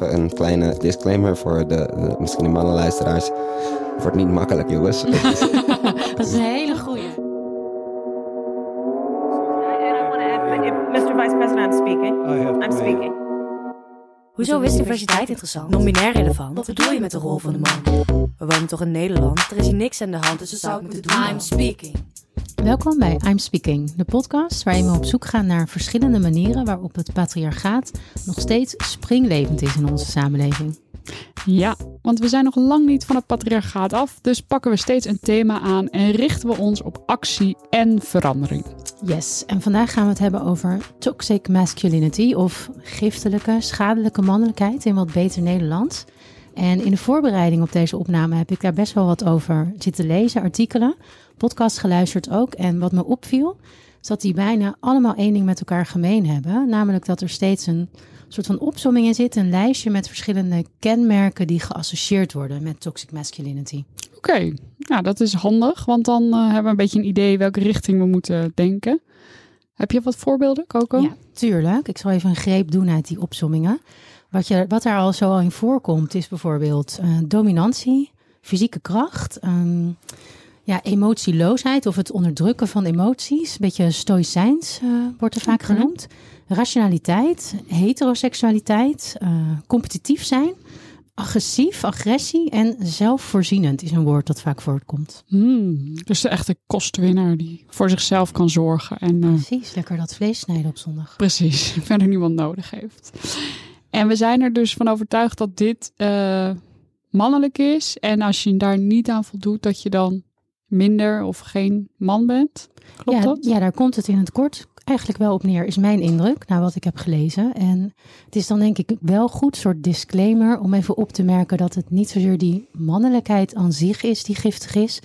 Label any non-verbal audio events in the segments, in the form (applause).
Even een kleine disclaimer voor de, de misschien de mannenluisteraars. Het wordt niet makkelijk, jongens. (laughs) (laughs) Dat is een hele goeie. Mr. Vice President, I'm speaking. I have I'm speaking. Hoezo is diversiteit interessant? Non-binair relevant? Wat bedoel je met de rol van de man? We wonen toch in Nederland? Er is hier niks aan de hand, dus dat zou ik moeten doen. I'm speaking. Welkom bij I'm Speaking, de podcast waarin we op zoek gaan naar verschillende manieren waarop het patriarchaat nog steeds springlevend is in onze samenleving. Ja, want we zijn nog lang niet van het patriarchaat af, dus pakken we steeds een thema aan en richten we ons op actie en verandering. Yes, en vandaag gaan we het hebben over toxic masculinity of giftelijke, schadelijke mannelijkheid in wat beter Nederlands. En in de voorbereiding op deze opname heb ik daar best wel wat over zitten lezen, artikelen, podcast geluisterd ook. En wat me opviel, is dat die bijna allemaal één ding met elkaar gemeen hebben. Namelijk dat er steeds een soort van opzomming in zit, een lijstje met verschillende kenmerken die geassocieerd worden met toxic masculinity. Oké, nou dat is handig, want dan eh, hebben we een beetje een idee welke richting we moeten denken. Heb je wat voorbeelden, Coco? Ja, tuurlijk. Ik zal even een greep doen uit die opzommingen. Wat, je, wat daar al zo al in voorkomt is bijvoorbeeld eh, dominantie, fysieke kracht, ehm, ja, emotieloosheid of het onderdrukken van emoties. Een beetje stoïcijns eh, wordt er vaak genoemd. Rationaliteit, heteroseksualiteit, eh, competitief zijn, agressief, agressie en zelfvoorzienend is een woord dat vaak voorkomt. Hmm, dus de echte kostwinnaar die voor zichzelf kan zorgen en eh, Precies, lekker dat vlees snijden op zondag. precies (laughs) verder niemand nodig heeft. En we zijn er dus van overtuigd dat dit mannelijk is. En als je daar niet aan voldoet, dat je dan minder of geen man bent. Klopt ja, dat? Ja, daar komt het in het kort eigenlijk wel op neer, is mijn indruk, na wat ik heb gelezen. En het is dan denk ik wel goed, soort disclaimer, om even op te merken dat het niet zozeer die mannelijkheid aan zich is die giftig is,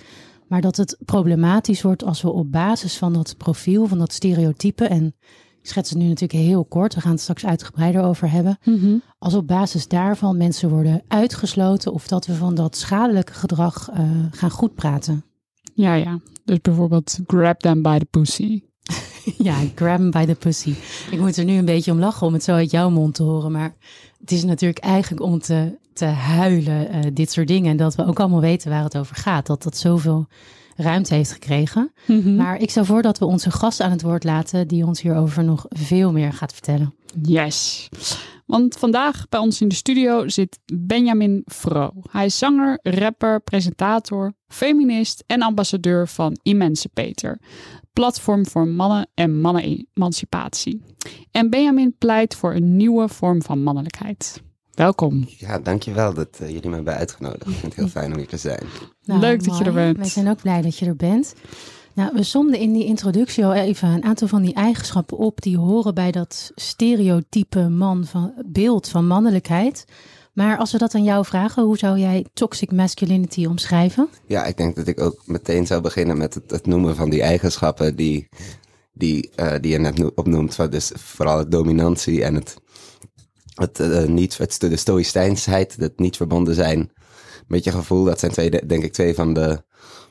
maar dat het problematisch wordt als we op basis van dat profiel, van dat stereotype, en ik schets het nu natuurlijk heel kort, we gaan het straks uitgebreider over hebben, Mhm. als op basis daarvan mensen worden uitgesloten of dat we van dat schadelijke gedrag eh, gaan goed praten. Ja, ja. Dus bijvoorbeeld grab them by the pussy. (laughs) Ja, grab him by the pussy. Ik moet er nu een beetje om lachen om het zo uit jouw mond te horen. Maar het is natuurlijk eigenlijk om te, te huilen, eh, dit soort dingen. En dat we ook allemaal weten waar het over gaat. Dat dat zoveel ruimte heeft gekregen. Mhm. Maar ik stel voor dat we onze gast aan het woord laten... die ons hierover nog veel meer gaat vertellen. Yes. Want vandaag bij ons in de studio zit Benjamin Vro. Hij is zanger, rapper, presentator, feminist en ambassadeur van Emancipator. Platform voor mannen en mannen-emancipatie. En Benjamin pleit voor een nieuwe vorm van mannelijkheid. Welkom. ja, dankjewel dat eh, jullie me hebben uitgenodigd. Ik vind het heel (laughs) fijn om hier te zijn. Leuk dat je er bent. Nou, Wij zijn ook blij dat je er bent. Nou, we somden in die introductie al even een aantal van die eigenschappen op die horen bij dat stereotype man van, beeld van mannelijkheid. Maar als we dat aan jou vragen, hoe zou jij toxic masculinity omschrijven? Ja, ik denk dat ik ook meteen zou beginnen met het, het noemen van die eigenschappen die, die, eh, die je net no- opnoemt. Dus vooral het dominantie en het, het, eh, niet, het, de stoïcijnsheid, het niet verbonden zijn met je gevoel. Dat zijn twee, de- denk ik twee van de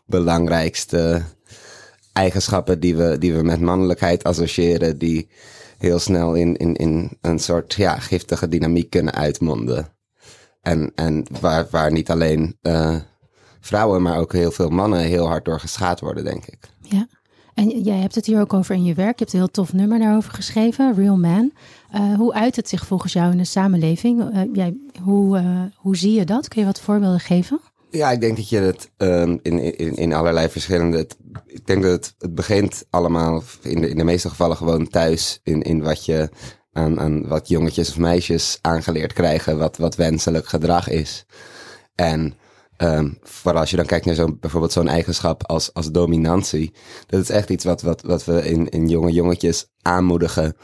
belangrijkste eigenschappen die we, die we met mannelijkheid associëren. Die heel snel in, in, in een soort ja, giftige dynamiek kunnen uitmonden. En, en waar, waar niet alleen eh, vrouwen, maar ook heel veel mannen heel hard door geschaad worden, denk ik. Ja. En jij hebt het hier ook over in je werk. Je hebt een heel tof nummer daarover geschreven, Real Man. Eh, hoe uit het zich volgens jou in de samenleving? Eh, jij, hoe, hoe zie je dat? Kun je wat voorbeelden geven? Ja, ik denk dat je het ehm, in, in, in allerlei verschillende. ik denk dat het, begint allemaal in de, in de meeste gevallen gewoon thuis. In, in wat je aan, aan wat jongetjes of meisjes aangeleerd krijgen, wat, wat wenselijk gedrag is. En ehm vooral als je dan kijkt naar zo'n bijvoorbeeld zo'n eigenschap als, als dominantie. Dat is echt iets wat, wat, wat we in, in jonge jongetjes aanmoedigen.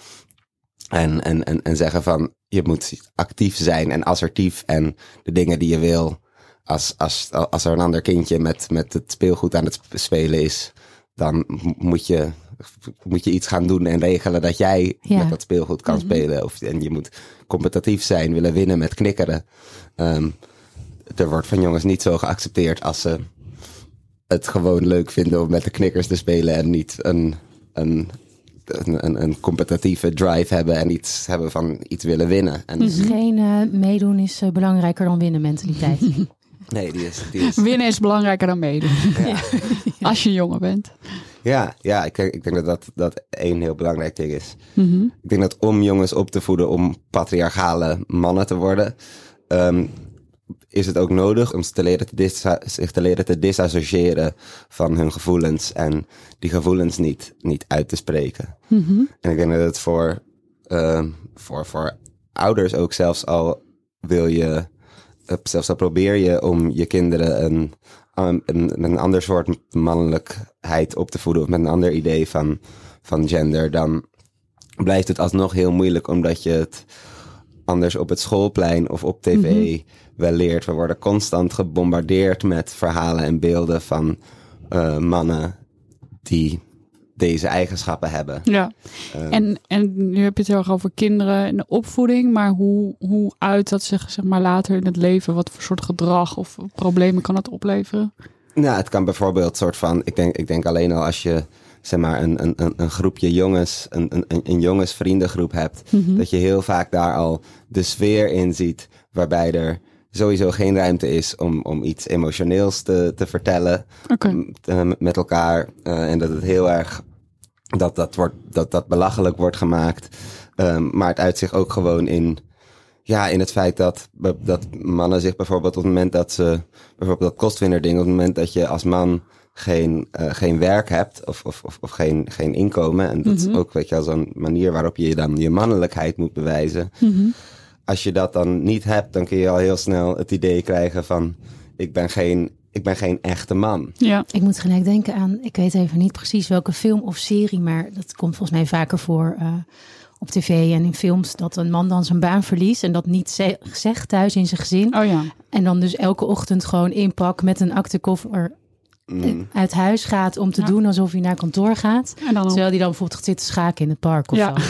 En, en, en, en zeggen van je moet actief zijn en assertief en de dingen die je wil. Als, als, als er een ander kindje met, met het speelgoed aan het sp- spelen is, dan moet je, moet je iets gaan doen en regelen dat jij Ja. met dat speelgoed kan spelen. Of, en je moet competitief zijn, willen winnen met knikkeren. Ehm, er wordt van jongens niet zo geaccepteerd als ze het gewoon leuk vinden om met de knikkers te spelen en niet een, een een, een, een competitieve drive hebben en iets hebben van iets willen winnen. En Dus geen eh, meedoen is eh, belangrijker dan winnen mentaliteit. (laughs) nee, die is, die is Winnen is belangrijker dan meedoen. (laughs) Als je jonger bent. ja, ja ik, denk, ik denk dat, dat dat één heel belangrijk ding is. Mhm. Ik denk dat om jongens op te voeden om patriarchale mannen te worden, ehm, is het ook nodig om ze te leren te zich te leren te disassociëren van hun gevoelens en die gevoelens niet, niet uit te spreken. Mhm. En ik denk dat het voor, ehm, voor, voor ouders ook zelfs al wil je, zelfs al probeer je om je kinderen een, een, een, een ander soort mannelijkheid op te voeden of met een ander idee van, van gender, dan blijft het alsnog heel moeilijk omdat je het anders op het schoolplein of op tv wel leert. We worden constant gebombardeerd met verhalen en beelden van eh, mannen die deze eigenschappen hebben. Ja, Ehm, en, en nu heb je het heel erg over kinderen en de opvoeding. Maar hoe, hoe uit dat zich zeg maar, later in het leven? Wat voor soort gedrag of problemen kan het opleveren? Nou, het kan bijvoorbeeld soort van, ik denk, ik denk alleen al als je zeg maar een, een, een- een groepje jongens, een, een, een- jongensvriendengroep hebt, Mhm. dat je heel vaak daar al de sfeer in ziet, waarbij er sowieso geen ruimte is om, om iets emotioneels te, te vertellen eh, met elkaar. eh, en dat het heel erg, dat dat, wordt, dat, dat belachelijk wordt gemaakt. Ehm, maar het uit zich ook gewoon in, ja, in het feit dat, dat mannen zich bijvoorbeeld op het moment dat ze, bijvoorbeeld dat kostwinner ding, op het moment dat je als man geen, eh, geen werk hebt of, of, of, of geen, geen inkomen. En dat Mhm. is ook weet je, zo'n manier waarop je dan je mannelijkheid moet bewijzen. Mhm. Als je dat dan niet hebt, dan kun je al heel snel het idee krijgen van ik ben geen, ik ben geen echte man. ja. Ik moet gelijk denken aan, ik weet even niet precies welke film of serie, maar dat komt volgens mij vaker voor eh, op tv en in films, dat een man dan zijn baan verliest en dat niet ze- zegt thuis in zijn gezin. Oh ja. En dan dus elke ochtend gewoon inpak met een aktekoffer Mm. uit huis gaat om te Ja. doen alsof hij naar kantoor gaat. En dan, Terwijl hij dan bijvoorbeeld gaat zitten schaken in het park of Ja. zo.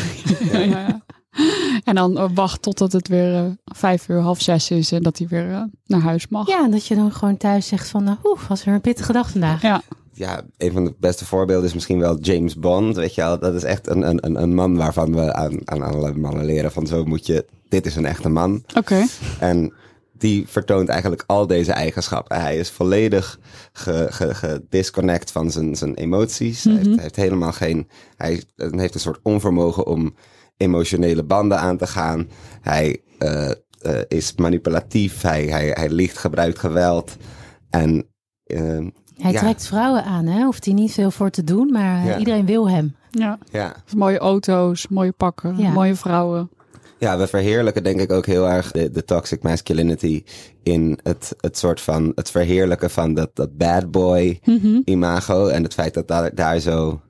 (laughs) ja, ja, ja. (gasps) En dan eh, wacht totdat het weer eh, vijf uur, half zes is en dat hij weer eh, naar huis mag. Ja, en dat je dan gewoon thuis zegt van, nou, oeh, was er een pittige dag vandaag. Ja. ja, een van de beste voorbeelden is misschien wel James Bond. Weet je wel, dat is echt een, een, een- een man waarvan we aan, aan alle mannen leren van zo moet je, dit is een echte man. Oké. En die vertoont eigenlijk al deze eigenschappen. Hij is volledig ge- ge- gedisconnect van zijn, zijn emoties. Hij, heeft, hij heeft helemaal geen, hij heeft een soort onvermogen om emotionele banden aan te gaan. Hij eh, eh, is manipulatief, hij, hij, hij liegt, gebruikt geweld. En eh, Hij Ja. trekt vrouwen aan, hè? Hoeft hij niet veel voor te doen, maar eh, Ja. iedereen wil hem. Ja. ja, Mooie auto's, mooie pakken, Ja. mooie vrouwen. Ja, we verheerlijken denk ik ook heel erg de, de toxic masculinity in het, het soort van het verheerlijken van dat, dat bad boy Mhm. imago en het feit dat daar, daar zo,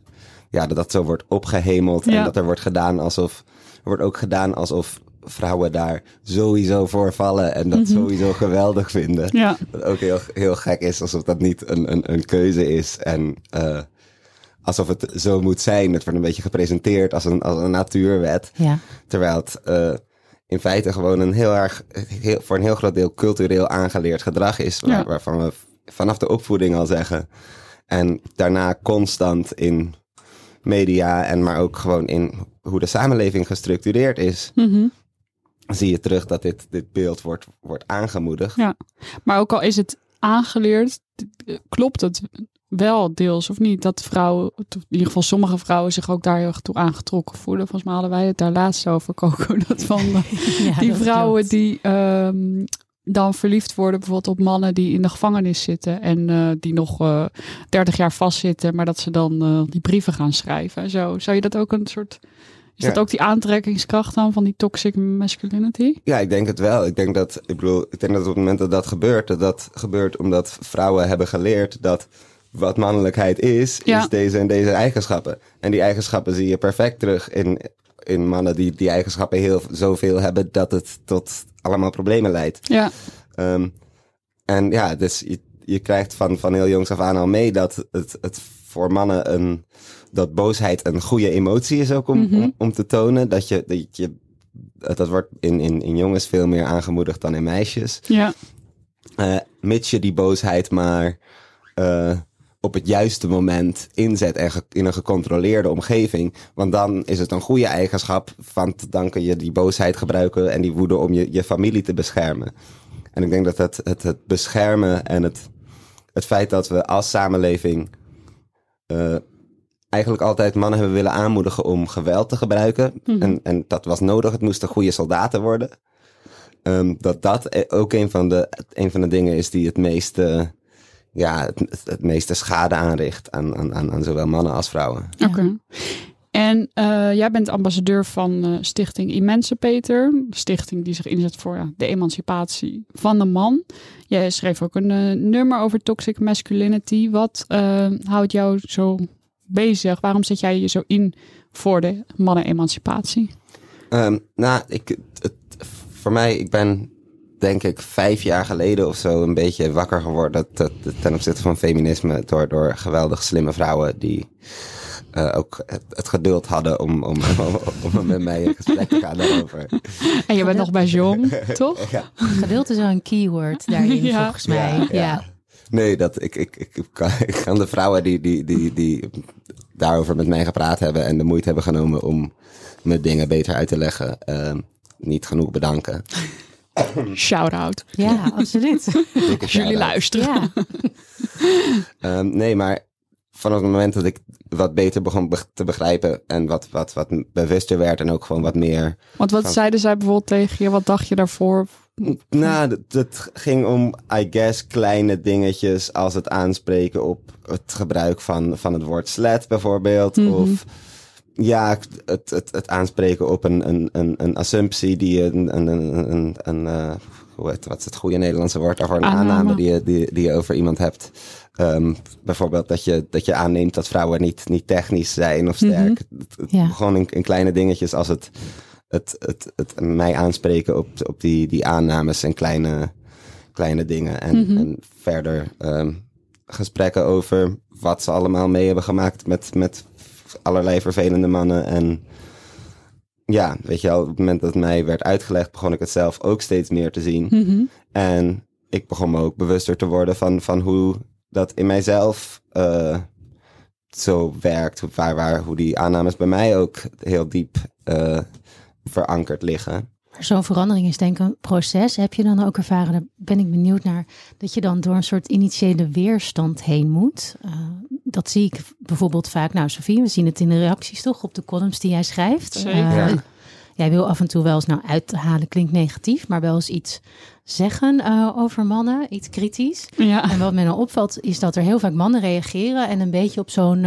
ja, dat dat zo wordt opgehemeld Ja. en dat er wordt gedaan alsof, er wordt ook gedaan alsof vrouwen daar sowieso voor vallen en dat Mhm. sowieso geweldig vinden. Ja. Wat ook heel, heel gek is, alsof dat niet een, een, een keuze is. En eh, alsof het zo moet zijn. Het wordt een beetje gepresenteerd als een, als een natuurwet. Ja. Terwijl het eh, in feite gewoon een heel erg, heel, voor een heel groot deel cultureel aangeleerd gedrag is. Waar- Ja. Waarvan we vanaf de opvoeding al zeggen. En daarna constant in media en maar ook gewoon in hoe de samenleving gestructureerd is. Mhm. Zie je terug dat dit, dit beeld wordt, wordt aangemoedigd. Ja. Maar ook al is het aangeleerd, klopt het wel deels of niet? Dat vrouwen, in ieder geval sommige vrouwen, zich ook daar heel erg toe aangetrokken voelen. Volgens mij hadden wij het daar laatst over, Coco. (laughs) Dat van eh, (laughs) Ja, die dat vrouwen klopt. die ehm, dan verliefd worden bijvoorbeeld op mannen die in de gevangenis zitten. En eh, die nog eh 30 jaar vastzitten, maar dat ze dan eh, die brieven gaan schrijven. Zo, zou je dat ook een soort... Is Ja. dat ook die aantrekkingskracht dan van die toxic masculinity? Ja, ik denk het wel. Ik denk dat, ik bedoel, ik denk dat op het moment dat dat gebeurt, dat dat gebeurt omdat vrouwen hebben geleerd dat wat mannelijkheid is, Ja. is deze en deze eigenschappen. En die eigenschappen zie je perfect terug in, in mannen die die eigenschappen heel zoveel hebben dat het tot allemaal problemen leidt. Ja, Ehm, en ja, dus je, je krijgt van, van heel jongs af aan al mee dat het, het voor mannen een, dat boosheid een goede emotie is ook om, Mhm. om, om te tonen. Dat je, dat je, dat wordt in, in, in jongens veel meer aangemoedigd dan in meisjes. ja, Eh, mits je die boosheid maar eh, op het juiste moment inzet en in een gecontroleerde omgeving. Want dan is het een goede eigenschap, want dan kun je die boosheid gebruiken en die woede om je, je familie te beschermen. En ik denk dat het, het, het beschermen en het, het feit dat we als samenleving eh, eigenlijk altijd mannen hebben willen aanmoedigen om geweld te gebruiken. en, en dat was nodig, het moesten goede soldaten worden. Ehm, dat dat e- ook een van, de, een van de dingen is die het meeste, ja, het, het, het meeste schade aanricht aan, aan, aan, aan zowel mannen als vrouwen. Oké. En eh, jij bent ambassadeur van eh, Stichting Emancipator. Een stichting die zich inzet voor ja, de emancipatie van de man. Jij schreef ook een eh, nummer over toxic masculinity. Wat houdt jou zo bezig? Waarom zet jij je zo in voor de mannen-emancipatie? Ehm, nou, ik, het, voor mij, ik ben denk ik vijf jaar geleden of zo een beetje wakker geworden dat, dat, ten opzichte van feminisme door, door geweldig slimme vrouwen die eh, ook het, het geduld hadden om, om, om, om met mij in gesprek te gaan daarover. En je bent nog bij Jong, (laughs) toch? Ja. Geduld is wel een keyword daarin, (laughs) Ja. volgens mij. Ja, ja. Nee, dat, ik, ik, ik, kan, ik kan de vrouwen die, die, die, die daarover met mij gepraat hebben en de moeite hebben genomen om me dingen beter uit te leggen, ehm, niet genoeg bedanken. (coughs) Shout-out. Ja, absoluut. Als jullie luisteren. Ja, (laughs) Ehm, nee, maar vanaf het moment dat ik wat beter begon be- te begrijpen en wat, wat, wat bewuster werd en ook gewoon wat meer. Want wat Van- zeiden zij bijvoorbeeld tegen je? Wat dacht je daarvoor? Nou, dat- het ging om, I guess, kleine dingetjes als het aanspreken op het gebruik van, van het woord slet bijvoorbeeld. Mhm. Of ja, het, het, het aanspreken op een, een, een, een assumptie die je, een, een, een, een, een eh, hoe heet, wat is het goede Nederlandse woord daarvoor? Een Aanname. aanname die je, die, die je over iemand hebt. Ehm, bijvoorbeeld dat je, dat je aanneemt dat vrouwen niet, niet technisch zijn of sterk. Mhm. Het- het- Ja. Gewoon in, in kleine dingetjes als het, het, het, het mij aanspreken op, op die, die aannames en kleine, kleine dingen. En, Mhm. en verder ehm, gesprekken over wat ze allemaal mee hebben gemaakt met, met allerlei vervelende mannen. En ja, weet je wel, op het moment dat het mij werd uitgelegd, begon ik het zelf ook steeds meer te zien. Mhm. En ik begon me ook bewuster te worden van, van hoe dat in mijzelf eh, zo werkt. Hoe, waar, waar, hoe die aannames bij mij ook heel diep eh, verankerd liggen. Zo'n verandering is denk ik een proces. Heb je dan ook ervaren, daar ben ik benieuwd naar, dat je dan door een soort initiële weerstand heen moet? Uh, dat zie ik bijvoorbeeld vaak. Nou, Sofie, we zien het in de reacties toch op de columns die jij schrijft. Zeker. Uh, Ja. Jij wil af en toe wel eens, nou uithalen klinkt negatief, maar wel eens iets zeggen uh, over mannen, iets kritisch. Ja. En wat mij nou opvalt, is dat er heel vaak mannen reageren en een beetje op zo'n.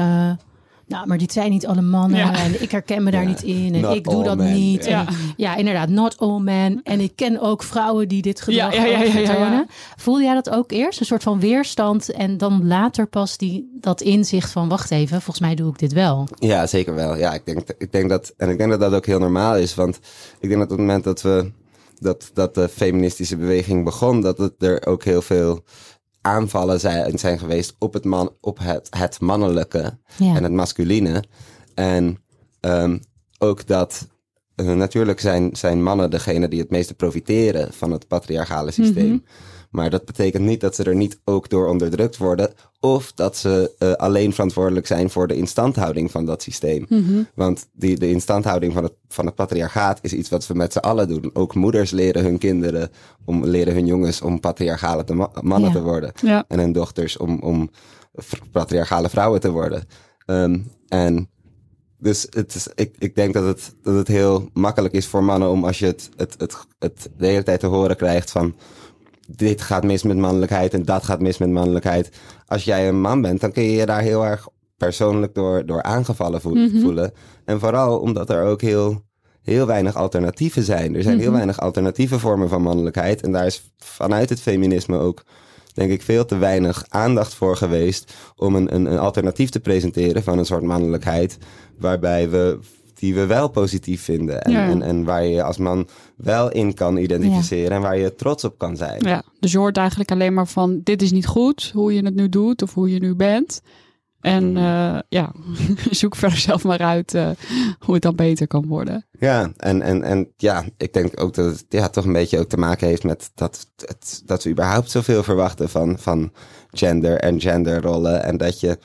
Nou, maar dit zijn niet alle mannen Ja. en ik herken me daar Ja. niet in en Not ik doe dat men. niet. Ja. En, ja, inderdaad, not all men. En ik ken ook vrouwen die dit gedrag Ja, ja, ja, ook ja, ja, ja. vertonen. Voelde jij dat ook eerst? Een soort van weerstand en dan later pas die, dat inzicht van wacht even, volgens mij doe ik dit wel. Ja, zeker wel. Ja, ik denk, ik denk dat, en ik denk dat dat ook heel normaal is. Want ik denk dat op het moment dat we, dat, dat de feministische beweging begon, dat het er ook heel veel aanvallen zijn, zijn geweest op het, man, op het, het mannelijke Ja. en het masculine. En ehm, ook dat eh, natuurlijk zijn, zijn mannen degene die het meeste profiteren van het patriarchale systeem. Mhm. Maar dat betekent niet dat ze er niet ook door onderdrukt worden. Of dat ze eh, alleen verantwoordelijk zijn voor de instandhouding van dat systeem. Mhm. Want die, de instandhouding van het, van het patriarchaat is iets wat we met z'n allen doen. Ook moeders leren hun kinderen, om, leren hun jongens om patriarchale te ma- mannen Ja. te worden. Ja. En hun dochters om, om patriarchale vrouwen te worden. Ehm, en dus het is, ik, ik denk dat het, dat het heel makkelijk is voor mannen om als je het, het, het, het de hele tijd te horen krijgt van dit gaat mis met mannelijkheid en dat gaat mis met mannelijkheid. Als jij een man bent, dan kun je je daar heel erg persoonlijk door, door aangevallen Mhm. voelen. En vooral omdat er ook heel, heel weinig alternatieven zijn. Er zijn heel Mhm. weinig alternatieve vormen van mannelijkheid. En daar is vanuit het feminisme ook, denk ik, veel te weinig aandacht voor geweest om een, een, een alternatief te presenteren van een soort mannelijkheid. Waarbij we die we wel positief vinden. En, Ja. en, en waar je als man wel in kan identificeren en waar je trots op kan zijn. Ja, dus je hoort eigenlijk alleen maar van dit is niet goed, hoe je het nu doet of hoe je nu bent. En Mm. eh, ja, (laughs) zoek verder zelf maar uit eh, hoe het dan beter kan worden. Ja, en, en, en ja, ik denk ook dat het ja, toch een beetje ook te maken heeft met dat, het, dat we überhaupt zoveel verwachten van, van gender en genderrollen. En dat je.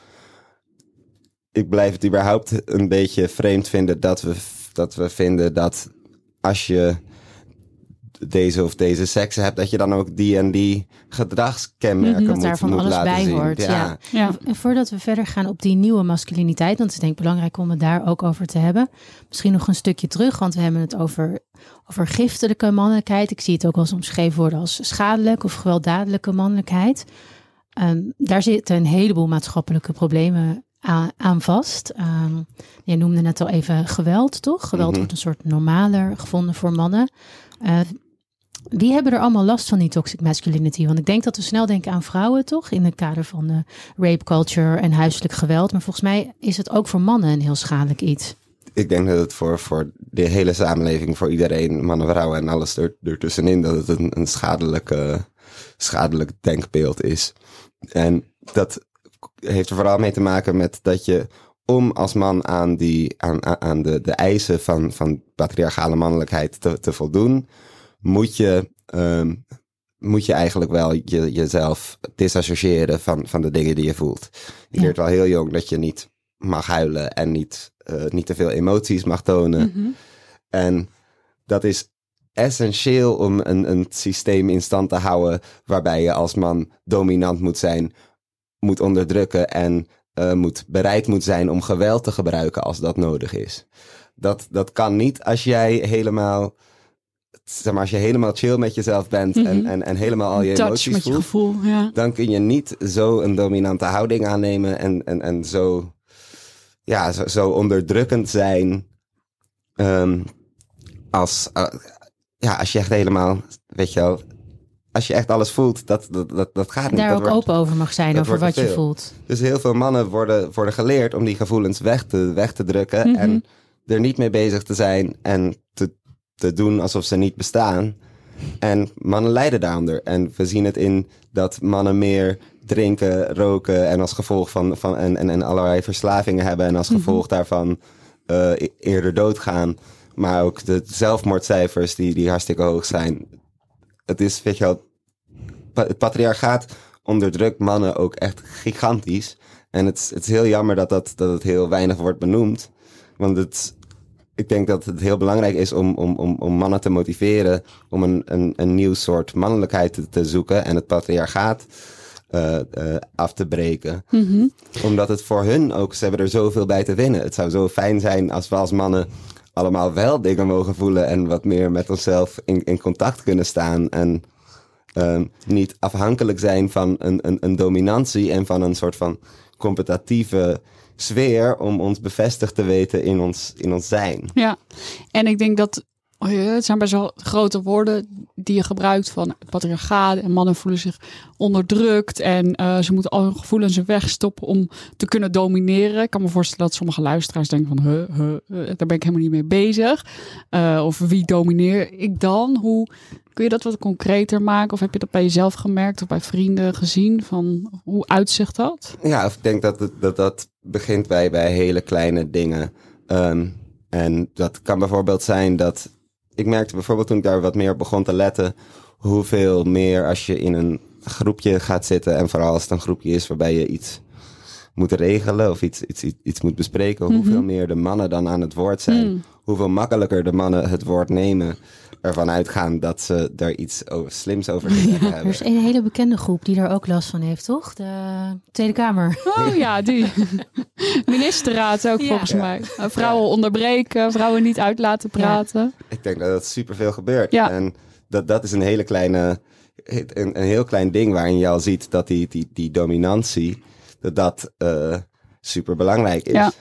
Ik blijf het überhaupt een beetje vreemd vinden dat we, dat we vinden dat als je deze of deze seks hebt, dat je dan ook die en die gedragskenmerken dat moet, daar van moet alles laten bij zien. hoort. Ja. Ja. En voordat we verder gaan op die nieuwe masculiniteit, want het is denk ik belangrijk om het daar ook over te hebben. Misschien nog een stukje terug, want we hebben het over, over giftelijke mannelijkheid. Ik zie het ook wel eens omschreven worden als schadelijk of gewelddadelijke mannelijkheid. Ehm, daar zitten een heleboel maatschappelijke problemen aan, vast. Ehm, je noemde net al even geweld, toch? Geweld Mhm. wordt een soort normaler gevonden voor mannen. Eh, wie hebben er allemaal last van die toxic masculinity? Want ik denk dat we snel denken aan vrouwen, toch? In het kader van de rape culture en huiselijk geweld. Maar volgens mij is het ook voor mannen een heel schadelijk iets. ik denk dat het voor, voor de hele samenleving, voor iedereen, mannen, vrouwen en alles er, ertussenin, dat het een, een schadelijke, schadelijk denkbeeld is. En dat heeft er vooral mee te maken met dat je om als man aan, die, aan- aan de, de eisen van, van patriarchale mannelijkheid te, te voldoen, moet je, ehm, moet je eigenlijk wel je, jezelf disassociëren van, van de dingen die je voelt. Je Ja. leert wel heel jong dat je niet mag huilen en niet, eh, niet te veel emoties mag tonen. Mhm. En dat is essentieel om een, een systeem in stand te houden waarbij je als man dominant moet zijn, moet onderdrukken en eh, moet, bereid moet zijn om geweld te gebruiken als dat nodig is. Dat, dat kan niet als jij helemaal, zeg maar, als je helemaal chill met jezelf bent en, Mhm. en, en helemaal al je Touch emoties met je voelt gevoel, ja. dan kun je niet zo een dominante houding aannemen en, en, en zo, ja, zo, zo onderdrukkend zijn ehm, als, eh, ja, als je echt helemaal, weet je wel, als je echt alles voelt, dat, dat, dat, dat gaat niet. Daar Dat ook wordt- open over mag zijn, over wat je voelt. Dus heel veel mannen worden, worden geleerd om die gevoelens weg te, weg te drukken Mhm. en er niet mee bezig te zijn en te, doen alsof ze niet bestaan. En mannen lijden daaronder. En we zien het in dat mannen meer drinken, roken en als gevolg van, van en, en, en allerlei verslavingen hebben en als gevolg daarvan eh, e- eerder doodgaan. Maar ook de zelfmoordcijfers die, die hartstikke hoog zijn. Het is, weet je wel, het patriarchaat onderdrukt mannen ook echt gigantisch. En het, is- het is heel jammer dat, dat, dat het heel weinig wordt benoemd. Want het, ik denk dat het heel belangrijk is om, om, om, om mannen te motiveren om een, een, een nieuw soort mannelijkheid te, te zoeken en het patriarchaat eh, eh, af te breken. Mhm. Omdat het voor hun ook, ze hebben er zoveel bij te winnen. Het zou zo fijn zijn als we als mannen allemaal wel dingen mogen voelen en wat meer met onszelf in, in contact kunnen staan. En ehm, niet afhankelijk zijn van een, een, een dominantie en van een soort van competitieve sfeer om ons bevestigd te weten in ons, in ons zijn. Ja, en ik denk dat oh ja, het zijn best wel grote woorden die je gebruikt van patriarchaat en mannen voelen zich onderdrukt en eh, ze moeten al hun gevoelens wegstoppen om te kunnen domineren. Ik kan me voorstellen dat sommige luisteraars denken van, huh, huh, daar ben ik helemaal niet mee bezig. Eh, of wie domineer ik dan? Hoe kun je dat wat concreter maken? Of heb je dat bij jezelf gemerkt of bij vrienden gezien? Van hoe uitzicht dat? Ja, ik denk dat het, dat, dat begint bij, bij hele kleine dingen. Ehm, en dat kan bijvoorbeeld zijn dat. Ik merkte bijvoorbeeld toen ik daar wat meer begon te letten. hoeveel meer als je in een groepje gaat zitten. en vooral als het een groepje is waarbij je iets moet regelen of iets, iets, iets, moet bespreken. Mhm. hoeveel meer de mannen dan aan het woord zijn. Hmm. Hoeveel makkelijker de mannen het woord nemen. ervan uitgaan dat ze er iets over, slims over te zeggen Er hebben. is een hele bekende groep die daar ook last van heeft, toch? De Tweede Kamer. Oh ja, die (laughs) ministerraad ook Ja. volgens Ja. mij. Uh, Vrouwen onderbreken, vrouwen niet uit laten praten. Ik denk dat dat superveel gebeurt. Ja. En dat, dat is een hele kleine, een, een heel klein ding waarin je al ziet dat die, die, die dominantie, dat dat eh super belangrijk is. Ja.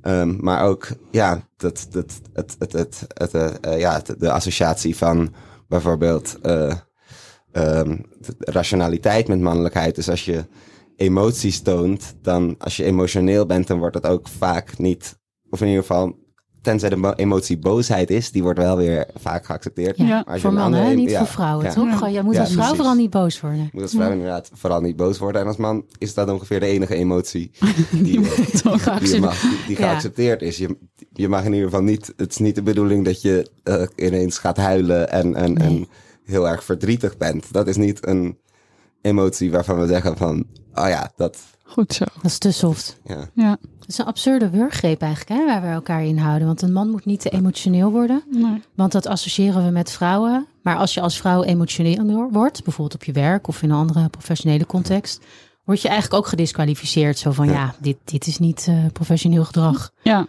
Ehm, maar ook, ja, dat, dat, het, het, het, het, eh, eh, ja, de associatie van bijvoorbeeld eh, ehm, rationaliteit met mannelijkheid. Dus als je emoties toont, dan als je emotioneel bent, dan wordt dat ook vaak niet, of in ieder geval tenzij de mo- emotie boosheid is, die wordt wel weer vaak geaccepteerd. Ja. Maar voor mannen, andere- niet ja, voor vrouwen, ja. toch? Ja. Je moet als vrouw precies. vooral niet boos worden. Je moet als vrouw inderdaad vooral niet boos worden. En als man is dat ongeveer de enige emotie (laughs) die, die, je mag, die, die Ja. geaccepteerd is. Je, je mag in ieder geval niet, het is niet de bedoeling dat je eh, ineens gaat huilen en, en, Nee. en heel erg verdrietig bent. Dat is niet een emotie waarvan we zeggen van, oh ja, dat, Goed zo. Dat is te soft. ja. Ja. Het is een absurde wurggreep eigenlijk, hè, waar we elkaar in houden. Want een man moet niet te emotioneel worden. Nee. Want dat associëren we met vrouwen. Maar als je als vrouw emotioneel wordt, bijvoorbeeld op je werk of in een andere professionele context, word je eigenlijk ook gedisqualificeerd. Zo van, ja, dit, dit is niet eh, professioneel gedrag. Ja.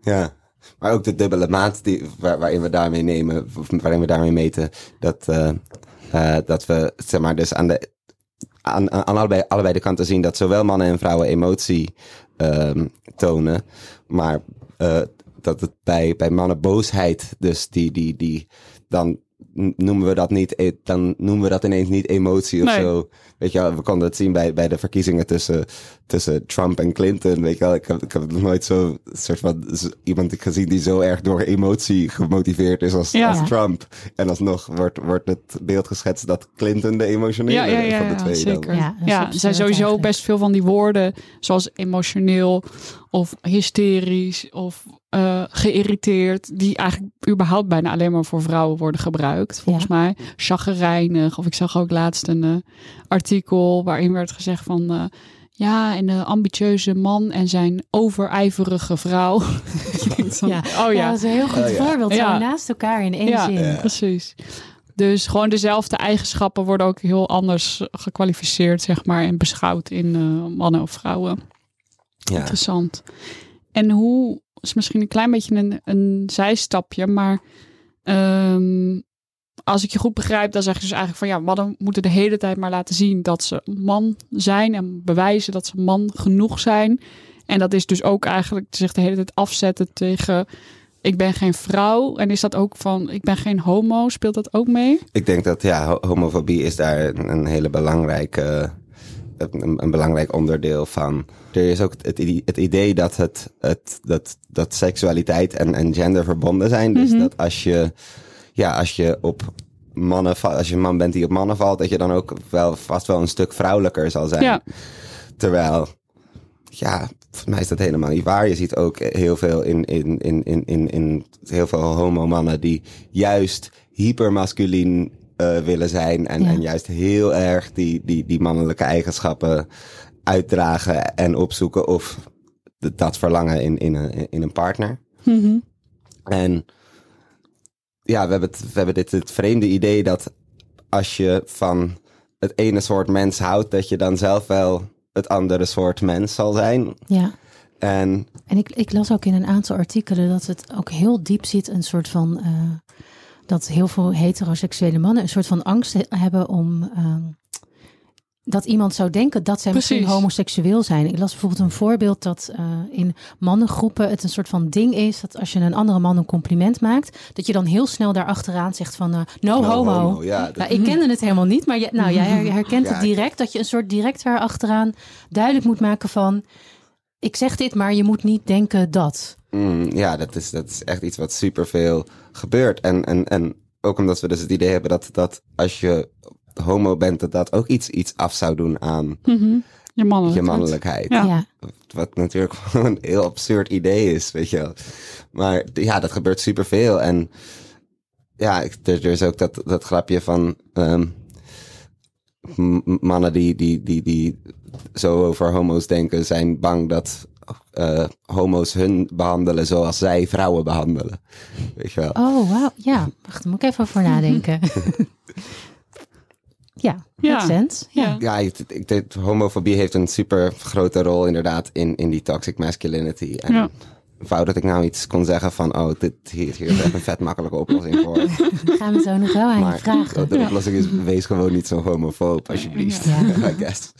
Ja, maar ook de dubbele maat die, waar, waarin we daarmee nemen, of waarin we daarmee meten, dat, eh, eh, dat we, zeg maar, dus aan, de, aan, aan allebei, allebei de kanten zien dat zowel mannen en vrouwen emotie ehm, tonen, maar eh, dat het bij, bij mannen boosheid, dus die, die, die, dan noemen we dat niet, e- dan noemen we dat ineens niet emotie of Nee. zo. Weet je wel, we konden het zien bij, bij de verkiezingen tussen, tussen Trump en Clinton. Weet je wel, ik heb, ik heb nog nooit zo soort van iemand gezien die zo erg door emotie gemotiveerd is als, Ja. als Trump. En alsnog wordt, wordt het beeld geschetst dat Clinton de emotionele Ja, ja, ja, van de twee dan. zeker. Ja, Ja, er zijn sowieso eigenlijk. best veel van die woorden, zoals emotioneel of hysterisch of eh, geïrriteerd, die eigenlijk überhaupt bijna alleen maar voor vrouwen worden gebruikt, volgens Ja. mij. Chagrijnig, of ik zag ook laatst een eh, artikel waarin werd gezegd van... eh, ja, en de ambitieuze man en zijn overijverige vrouw. (laughs) Van, Ja. Oh Ja, ja, dat is een heel goed Oh, ja. voorbeeld. Ja. Zo naast elkaar in één ja, zin. precies. Dus gewoon dezelfde eigenschappen worden ook heel anders gekwalificeerd, zeg maar, en beschouwd in eh, mannen of vrouwen. Ja. Interessant. En hoe is misschien een klein beetje een, een zijstapje, maar ehm, als ik je goed begrijp, dan zeg je dus eigenlijk van ja, mannen moeten de hele tijd maar laten zien dat ze man zijn en bewijzen dat ze man genoeg zijn. En dat is dus ook eigenlijk zich de hele tijd afzetten tegen ik ben geen vrouw. En is dat ook van ik ben geen homo? Speelt dat ook mee? Ik denk dat ja, ho- homofobie is daar een hele belangrijke, een, een belangrijk onderdeel van. Er is ook het, idee- het idee dat, het, het, dat, dat seksualiteit en, en gender verbonden zijn. Dus Mhm. dat als je, ja, als je op mannen, als je een man bent die op mannen valt, dat je dan ook wel vast wel een stuk vrouwelijker zal zijn. Ja. Terwijl, ja, voor mij is dat helemaal niet waar. Je ziet ook heel veel in, in, in, in, in, in heel veel homo-mannen die juist hypermasculien eh, willen zijn. En, Ja. en juist heel erg die, die, die mannelijke eigenschappen uitdragen en opzoeken. Of dat verlangen in, in, een, in een partner. Mhm. En ja, we hebben, het, we hebben dit het vreemde idee dat als je van het ene soort mens houdt, dat je dan zelf wel het andere soort mens zal zijn. Ja. En En ik, ik las ook in een aantal artikelen dat het ook heel diep zit, een soort van eh, dat heel veel heteroseksuele mannen een soort van angst he- hebben om ehm, dat iemand zou denken dat zij misschien homoseksueel zijn. Ik las bijvoorbeeld een voorbeeld dat eh, in mannengroepen het een soort van ding is dat als je een andere man een compliment maakt, dat je dan heel snel daarachteraan zegt van eh, no, no homo. homo, ja, dat- Nou, ik kende het helemaal niet, maar jij, nou, jij her- (laughs) herkent Ja, het direct dat je een soort direct daar achteraan duidelijk moet maken van ik zeg dit, maar je moet niet denken dat. Mm, ja, dat is, dat is echt iets wat superveel gebeurt. En, en, en ook omdat we dus het idee hebben dat, dat als je homo bent, dat dat ook iets, iets af zou doen aan Mhm. Je mannelijkheid. je mannelijkheid. Ja. Ja, Wat natuurlijk (laughs) gewoon een heel absurd idee is, weet je wel. Maar ja, dat gebeurt superveel. En ja, er, er is ook dat, dat grapje van ehm, mannen die, die, die, die zo over homo's denken, zijn bang dat eh, homo's hun behandelen zoals zij vrouwen behandelen. Weet je wel. oh wauw, ja. Wacht, daar moet ik even over nadenken. (laughs) ja, Ja. makes sense. Ja. Ja. Ik, ik denk, homofobie heeft een super grote rol inderdaad in, in die toxic masculinity. En Ja. Wou dat ik nou iets kon zeggen van, oh, dit, hier, hier is echt een vet makkelijke oplossing voor. (laughs) Daar gaan we zo nog wel aan je Maar vragen. de oplossing is, wees gewoon niet zo homofoob, alsjeblieft. Ja. (laughs) I guess.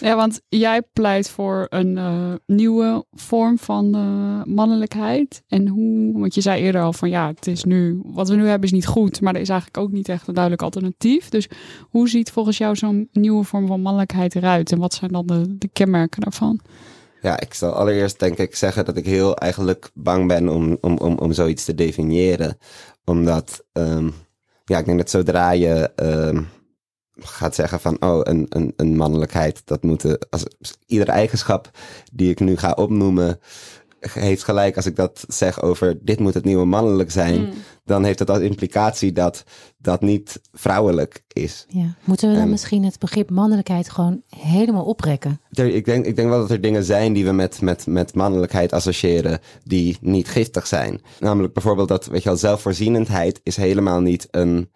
Ja, want jij pleit voor een eh, nieuwe vorm van eh, mannelijkheid. En hoe, want je zei eerder al van ja, het is nu, wat we nu hebben is niet goed, maar er is eigenlijk ook niet echt een duidelijk alternatief. Dus hoe ziet volgens jou zo'n nieuwe vorm van mannelijkheid eruit en wat zijn dan de, de kenmerken daarvan? Ja, ik zal allereerst denk ik zeggen dat ik heel eigenlijk bang ben om, om, om, om zoiets te definiëren. Omdat, ehm, ja, ik denk dat zodra je ehm, gaat zeggen van, oh, een, een, een mannelijkheid, dat moeten, als, iedere eigenschap die ik nu ga opnoemen, heeft gelijk als ik dat zeg over dit moet het nieuwe mannelijk zijn, Mm. Dan heeft dat als implicatie dat dat niet vrouwelijk is. Ja. Moeten we dan En- misschien het begrip mannelijkheid gewoon helemaal oprekken? Er, ik, denk, ik denk wel dat er dingen zijn die we met, met, met mannelijkheid associëren die niet giftig zijn. Namelijk bijvoorbeeld dat, weet je wel, zelfvoorzienendheid is helemaal niet een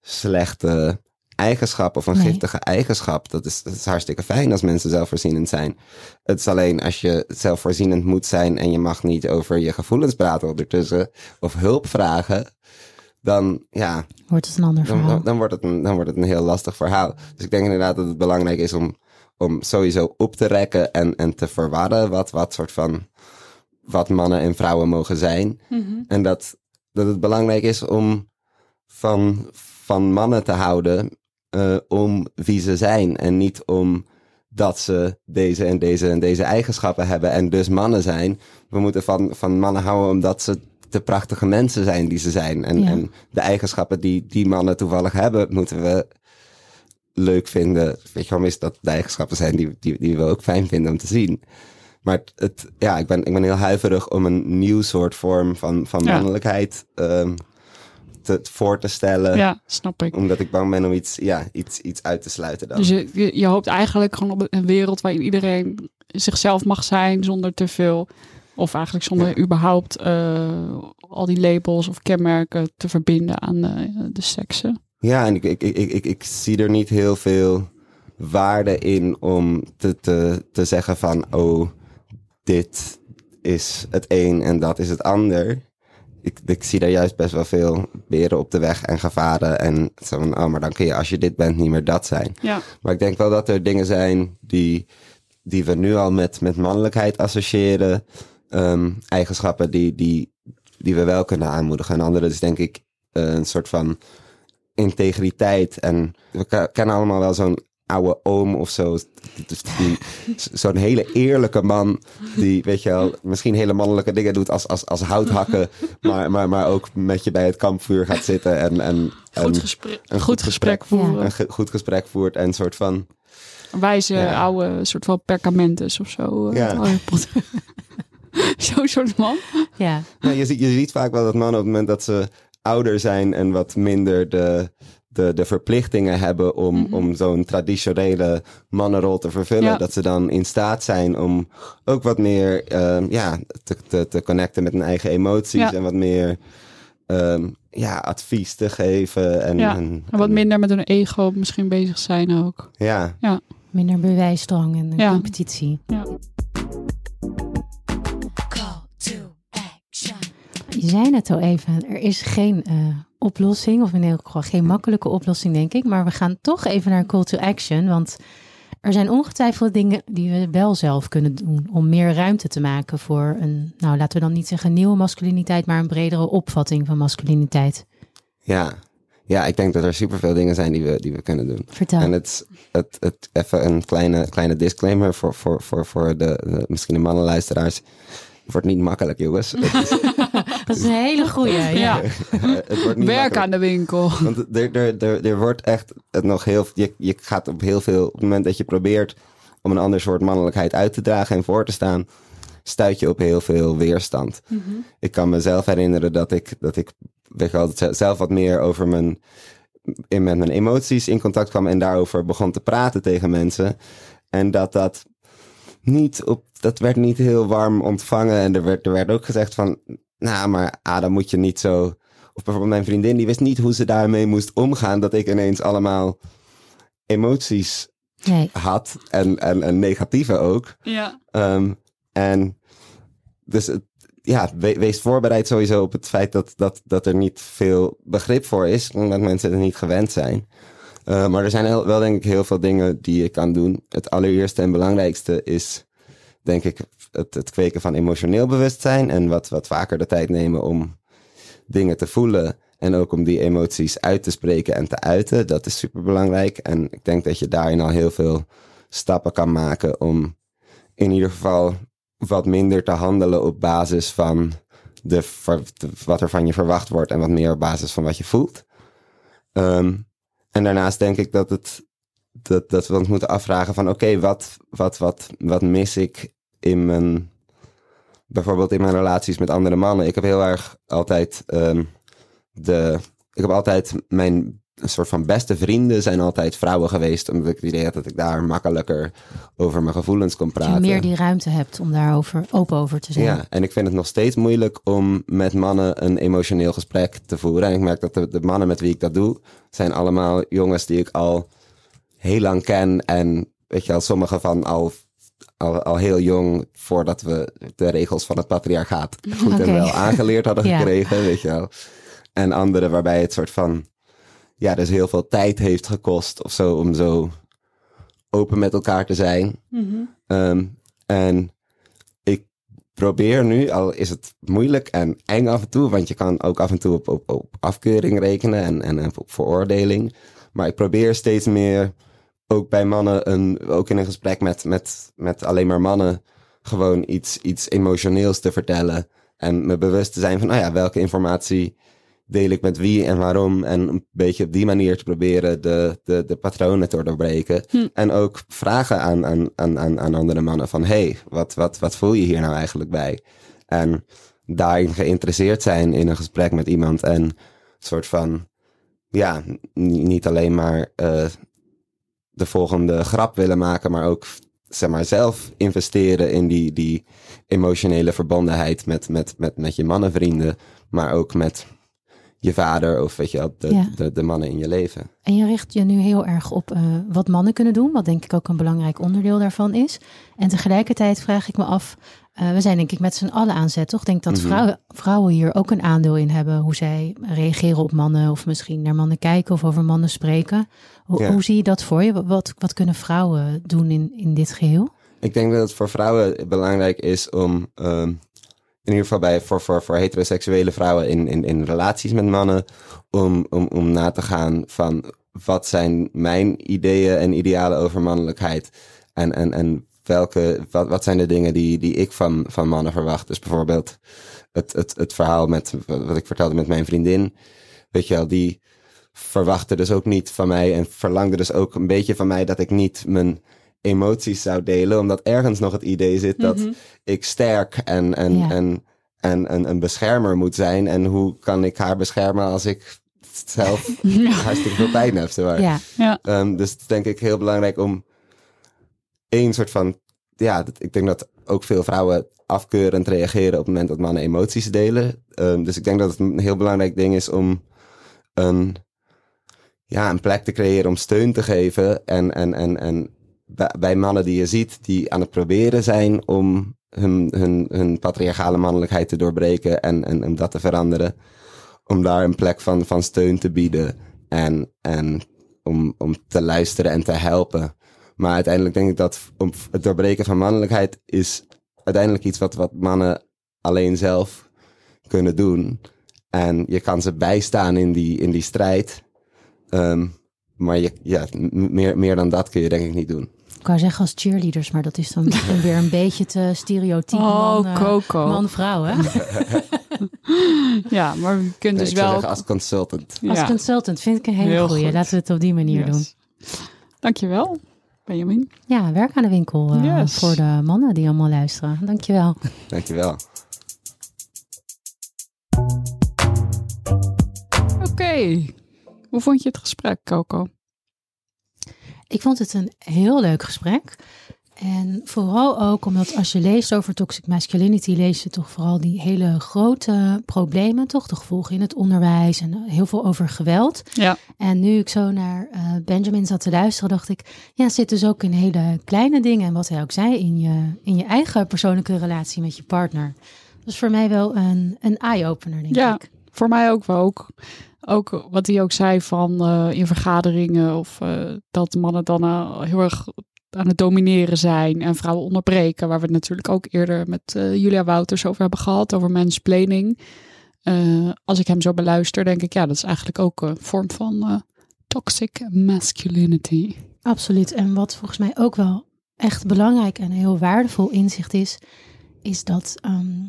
slechte eigenschap of een Nee. giftige eigenschap. Dat is, dat is hartstikke fijn als mensen zelfvoorzienend zijn. Het is alleen als je zelfvoorzienend moet zijn en je mag niet over je gevoelens praten ondertussen of hulp vragen, dan ja, Wordt het een ander verhaal? dan, dan wordt het een, dan wordt het een heel lastig verhaal. Dus ik denk inderdaad dat het belangrijk is om, om sowieso op te rekken en, en te verwarren wat, wat soort van wat mannen en vrouwen mogen zijn. En dat, dat het belangrijk is om van, van mannen te houden eh, om wie ze zijn. En niet om dat ze deze en deze en deze eigenschappen hebben en dus mannen zijn. We moeten van, van mannen houden omdat ze de prachtige mensen zijn die ze zijn. En, Ja. en de eigenschappen die die mannen toevallig hebben, moeten we leuk vinden. Weet je waarom is dat de eigenschappen zijn die, die, die we ook fijn vinden om te zien. Maar het, het- ja, ik ben, ik ben heel huiverig om een nieuw soort vorm van, van Ja. mannelijkheid ehm, te, voor te stellen. Ja, snap ik. Omdat ik bang ben om iets, ja, iets, iets uit te sluiten dan. Dus je, je, je hoopt eigenlijk gewoon op een wereld waarin iedereen zichzelf mag zijn zonder te veel, of eigenlijk zonder überhaupt eh, al die labels of kenmerken te verbinden aan de, de seksen. Ja, en ik, ik, ik, ik, ik zie er niet heel veel waarde in om te, te, te zeggen van, oh, dit is het een en dat is het ander. Ik, ik zie daar juist best wel veel beren op de weg en gevaren. En zo van, oh, maar dan kun je als je dit bent niet meer dat zijn. Ja, Maar ik denk wel dat er dingen zijn die, die we nu al met, met mannelijkheid associëren. Ehm, eigenschappen die, die, die we wel kunnen aanmoedigen. En andere is denk ik eh, een soort van integriteit. En we ke- kennen allemaal wel zo'n oude oom of zo. Dus Zo'n hele eerlijke man die, weet je wel, misschien hele mannelijke dingen doet als, als, als houthakken. Maar, maar, maar ook met je bij het kampvuur gaat zitten en, en, goed, en gesprek, een goed goed gesprek gesprek. voeren. een ge- goed gesprek voert en een soort van... Wijze Ja. oude soort van perkamentes of zo. eh, Ja. (laughs) Zo'n soort man. Ja, Ja, je, ziet, je ziet vaak wel dat mannen op het moment dat ze ouder zijn en wat minder de, de, de verplichtingen hebben om, Mhm. om zo'n traditionele mannenrol te vervullen, Ja. dat ze dan in staat zijn om ook wat meer ehm, ja, te, te, te connecten met hun eigen emoties Ja. en wat meer ehm, ja, advies te geven. En, Ja, en, En wat en- minder met hun ego misschien bezig zijn ook. Ja, minder bewijsdrang en Ja. competitie. Ja. Call to action. Je zei net al even, er is geen eh, oplossing, of in ieder geval geen makkelijke oplossing, denk ik. Maar we gaan toch even naar call to action, want er zijn ongetwijfeld dingen die we wel zelf kunnen doen om meer ruimte te maken voor een, nou laten we dan niet zeggen nieuwe masculiniteit, maar een bredere opvatting van masculiniteit. ja. ja, ik denk dat er superveel dingen zijn die we, die we kunnen doen. Vertel. En het, het, het, even een kleine, kleine disclaimer voor, voor, voor, voor de, de misschien de mannenluisteraars. Het wordt niet makkelijk, jongens. (laughs) Dat is een hele goeie. (laughs) Ja. Ja, het wordt niet (laughs) werk makkelijk. aan de winkel. Want er, er, er, er wordt echt nog heel. Je, je gaat op heel veel. Op het moment dat je probeert om een ander soort mannelijkheid uit te dragen en voor te staan, stuit je op heel veel weerstand. Ik kan mezelf herinneren dat ik, dat ik weet je wel, ze- zelf wat meer over mijn. In, met mijn emoties in contact kwam en daarover begon te praten tegen mensen. En dat dat niet op. Dat werd niet heel warm ontvangen. En er werd, er werd ook gezegd van. Nou, maar ah, dan moet je niet zo. Of bijvoorbeeld mijn vriendin, die wist niet hoe ze daarmee moest omgaan. Dat ik ineens allemaal emoties Nee. had. En, en, en negatieve ook. Ja, Ehm, en dus het, ja, we- wees voorbereid sowieso op het feit dat, dat, dat er niet veel begrip voor is. Omdat mensen het niet gewend zijn. Eh, maar er zijn wel denk ik heel veel dingen die je kan doen. Het allereerste en belangrijkste is denk ik het, het kweken van emotioneel bewustzijn. En wat, wat vaker de tijd nemen om dingen te voelen. En ook om die emoties uit te spreken en te uiten. Dat is super belangrijk. En ik denk dat je daarin al heel veel stappen kan maken om in ieder geval wat minder te handelen op basis van de, wat er van je verwacht wordt en wat meer op basis van wat je voelt. Ehm, en daarnaast denk ik dat, het, dat, dat we ons moeten afvragen van oké, wat, wat, wat, wat mis ik in mijn, bijvoorbeeld in mijn relaties met andere mannen. Ik heb heel erg altijd ehm, de, ik heb altijd mijn een soort van beste vrienden zijn altijd vrouwen geweest, omdat ik het idee had dat ik daar makkelijker over mijn gevoelens kon Dat je praten. meer die ruimte hebt om daarover open over te zijn. Ja, en ik vind het nog steeds moeilijk om met mannen een emotioneel gesprek te voeren. En ik merk dat de, de mannen met wie ik dat doe, zijn allemaal jongens die ik al heel lang ken. En weet je wel, sommige van al, al, al heel jong, voordat we de regels van het patriarchaat goed en wel aangeleerd hadden (laughs) Ja. gekregen, weet je wel. En andere waarbij het soort van, ja, dus heel veel tijd heeft gekost of zo om zo open met elkaar te zijn. Ehm, en ik probeer nu, al is het moeilijk en eng af en toe, want je kan ook af en toe op, op, op afkeuring rekenen en, en op veroordeling. Maar ik probeer steeds meer, ook bij mannen, een, ook in een gesprek met, met, met alleen maar mannen, gewoon iets, iets emotioneels te vertellen. En me bewust te zijn van, nou ja, welke informatie deel ik met wie en waarom. En een beetje op die manier te proberen de, de, de patronen te doorbreken. Hm. En ook vragen aan, aan, aan, aan, andere mannen van... hey, wat, wat, wat voel je hier nou eigenlijk bij? En daarin geïnteresseerd zijn in een gesprek met iemand. En een soort van... Ja, niet alleen maar eh, de volgende grap willen maken... maar ook zeg maar, zelf investeren in die, die emotionele verbondenheid... Met, met, met, met je mannenvrienden, maar ook met je vader... of weet je wel, de, Ja. de, de mannen in je leven. En je richt je nu heel erg op eh, wat mannen kunnen doen, wat denk ik ook een belangrijk onderdeel daarvan is. En tegelijkertijd vraag ik me af, eh, we zijn denk ik met z'n allen aan zet, toch? Ik denk dat Mhm. vrouwen, vrouwen hier ook een aandeel in hebben, hoe zij reageren op mannen of misschien naar mannen kijken of over mannen spreken. Hoe, Ja. hoe zie je dat voor je? Wat, wat kunnen vrouwen doen in, in dit geheel? Ik denk dat het voor vrouwen belangrijk is om, ehm, in ieder geval bij, voor, voor, voor heteroseksuele vrouwen in, in, in relaties met mannen, om, om, om na te gaan van wat zijn mijn ideeën en idealen over mannelijkheid en, en, en welke, wat, wat zijn de dingen die, die ik van, van mannen verwacht. Dus bijvoorbeeld het, het, het verhaal met, wat ik vertelde met mijn vriendin, weet je wel, die verwachtte dus ook niet van mij en verlangde dus ook een beetje van mij dat ik niet mijn emoties zou delen, omdat ergens nog het idee zit dat Mhm. ik sterk en, en, Ja. en, en, en een beschermer moet zijn. En hoe kan ik haar beschermen als ik zelf (laughs) hartstikke veel pijn heb? zeg maar. Ja, Ja. Ehm, dus denk ik heel belangrijk om één soort van, ja, dat- ik denk dat ook veel vrouwen afkeurend reageren op het moment dat mannen emoties delen. Ehm, dus ik denk dat het een heel belangrijk ding is om een, ja, een plek te creëren om steun te geven. En, en, en, en bij, mannen die je ziet die aan het proberen zijn om hun, hun, hun patriarchale mannelijkheid te doorbreken en, en, en dat te veranderen. Om daar een plek van, van steun te bieden en, en om, om te luisteren en te helpen. Maar uiteindelijk denk ik dat het doorbreken van mannelijkheid is uiteindelijk iets wat, wat mannen alleen zelf kunnen doen. En je kan ze bijstaan in die, in die strijd. Ehm, maar je, ja, meer, meer dan dat kun je denk ik niet doen. Ik wou zeggen als cheerleaders, maar dat is dan (laughs) weer een beetje te stereotyp Oh, man, eh, Coco. man-vrouw, hè? (laughs) Ja, maar je kunt Nee, dus ik zou wel... zeggen als consultant. Als consultant vind ik een hele Heel goeie. goed. Laten we het op die manier doen. Yes. Dankjewel, Benjamin. Ja, werk aan de winkel eh, Yes. voor de mannen die allemaal luisteren. Dankjewel. (laughs) Dankjewel. Oké, hoe vond je het gesprek, Coco? Ik vond het een heel leuk gesprek. En vooral ook omdat als je leest over toxic masculinity, lees je toch vooral die hele grote problemen, toch? De gevolgen in het onderwijs en heel veel over geweld. Ja. En nu ik zo naar eh, Benjamin zat te luisteren, dacht ik, ja, zit dus ook in hele kleine dingen. En wat hij ook zei, in je, in je eigen persoonlijke relatie met je partner. Dat is voor mij wel een, een eye-opener, denk Ja. ik. Voor mij ook wel. Ook, ook wat hij ook zei van eh, in vergaderingen of eh, dat mannen dan eh, heel erg aan het domineren zijn en vrouwen onderbreken. Waar we het natuurlijk ook eerder met Julia Wouters over hebben gehad, over mansplaining. Als ik hem zo beluister, denk ik, ja, dat is eigenlijk ook een vorm van toxic masculinity. Absoluut. En wat volgens mij ook wel echt belangrijk en heel waardevol inzicht is, is dat ehm,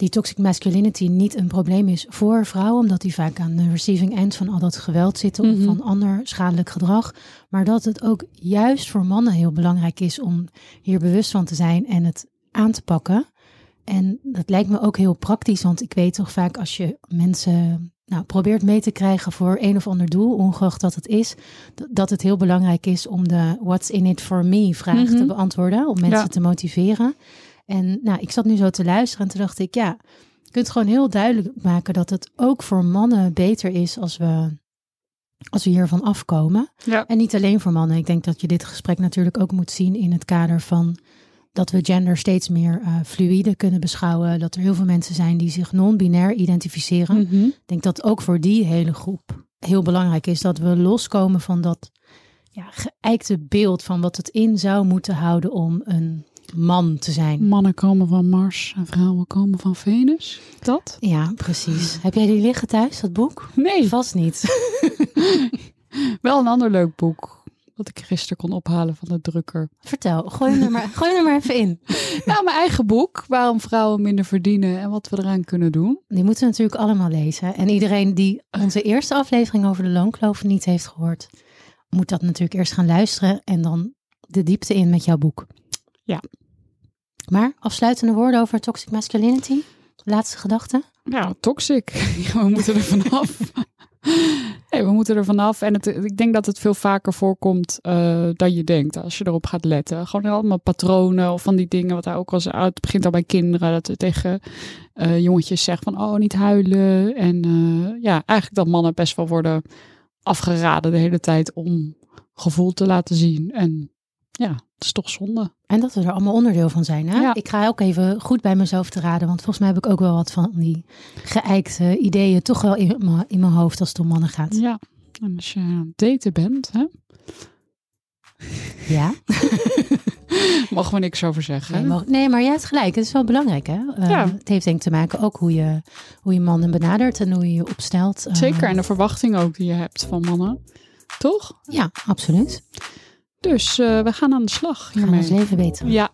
die toxic masculinity niet een probleem is voor vrouwen, omdat die vaak aan de receiving end van al dat geweld zitten Mhm. of van ander schadelijk gedrag. Maar dat het ook juist voor mannen heel belangrijk is om hier bewust van te zijn en het aan te pakken. En dat lijkt me ook heel praktisch, want ik weet toch vaak als je mensen nou, probeert mee te krijgen voor een of ander doel, ongeacht dat het is, dat het heel belangrijk is om de what's in it for me vraag Mhm. te beantwoorden, om mensen Ja. te motiveren. En nou, ik zat nu zo te luisteren en toen dacht ik, ja, je kunt gewoon heel duidelijk maken dat het ook voor mannen beter is als we, als we hiervan afkomen. Ja. En niet alleen voor mannen. Ik denk dat je dit gesprek natuurlijk ook moet zien in het kader van dat we gender steeds meer eh, fluïde kunnen beschouwen. Dat er heel veel mensen zijn die zich non-binair identificeren. Mhm. Ik denk dat ook voor die hele groep heel belangrijk is dat we loskomen van dat ja, geëikte beeld van wat het in zou moeten houden om een man te zijn. Mannen komen van Mars en vrouwen komen van Venus. Dat? Ja, precies. Heb jij die liggen thuis, dat boek? Nee, Vast niet. (laughs) wel een ander leuk boek. Dat ik gisteren kon ophalen van de drukker. Vertel, gooi hem er maar, gooi hem er maar even in. (laughs) Nou, mijn eigen boek. Waarom vrouwen minder verdienen en wat we eraan kunnen doen. Die moeten we natuurlijk allemaal lezen. En iedereen die onze eerste aflevering over de loonkloof niet heeft gehoord, moet dat natuurlijk eerst gaan luisteren en dan de diepte in met jouw boek. Ja. Maar afsluitende woorden over toxic masculinity? Laatste gedachte? (laughs) Ja, toxic. we moeten er vanaf. (laughs) Nee, we moeten er vanaf. En het, ik denk dat het veel vaker voorkomt eh, dan je denkt. Als je erop gaat letten. Gewoon allemaal patronen of van die dingen. Wat hij ook al zei. Het begint al bij kinderen. Dat we tegen eh, jongetjes zeggen van oh niet huilen. En eh, ja, eigenlijk dat mannen best wel worden afgeraden de hele tijd om gevoel te laten zien. En ja, is toch zonde. En dat we er allemaal onderdeel van zijn. Hè? Ja. Ik ga ook even goed bij mezelf te raden. Want volgens mij heb ik ook wel wat van die geëikte ideeën toch wel in mijn, in mijn hoofd als het om mannen gaat. Ja, en als je aan het daten bent, hè, Ja. (laughs) mogen we niks over zeggen. Nee, maar, nee, maar jij hebt gelijk. Het is wel belangrijk. Hè? Eh, Ja. Het heeft denk ik te maken ook hoe je, hoe je mannen benadert en hoe je je opstelt. Eh, Zeker, en de verwachting ook die je hebt van mannen. Toch? Ja, absoluut. Dus eh, we gaan aan de slag We gaan ons leven beter. Ja,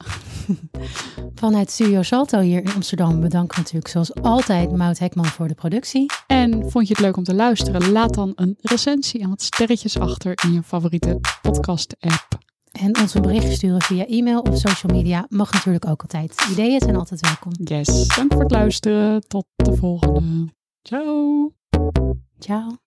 (laughs) Vanuit Studio Salto hier in Amsterdam bedanken natuurlijk zoals altijd Maud Hekman voor de productie. en vond je het leuk om te luisteren? Laat dan een recensie en wat sterretjes achter in je favoriete podcast-app. En ons een berichtje sturen via e-mail of social media mag natuurlijk ook altijd. Ideeën zijn altijd welkom. Yes, dank voor het luisteren. Tot de volgende. Ciao. Ciao.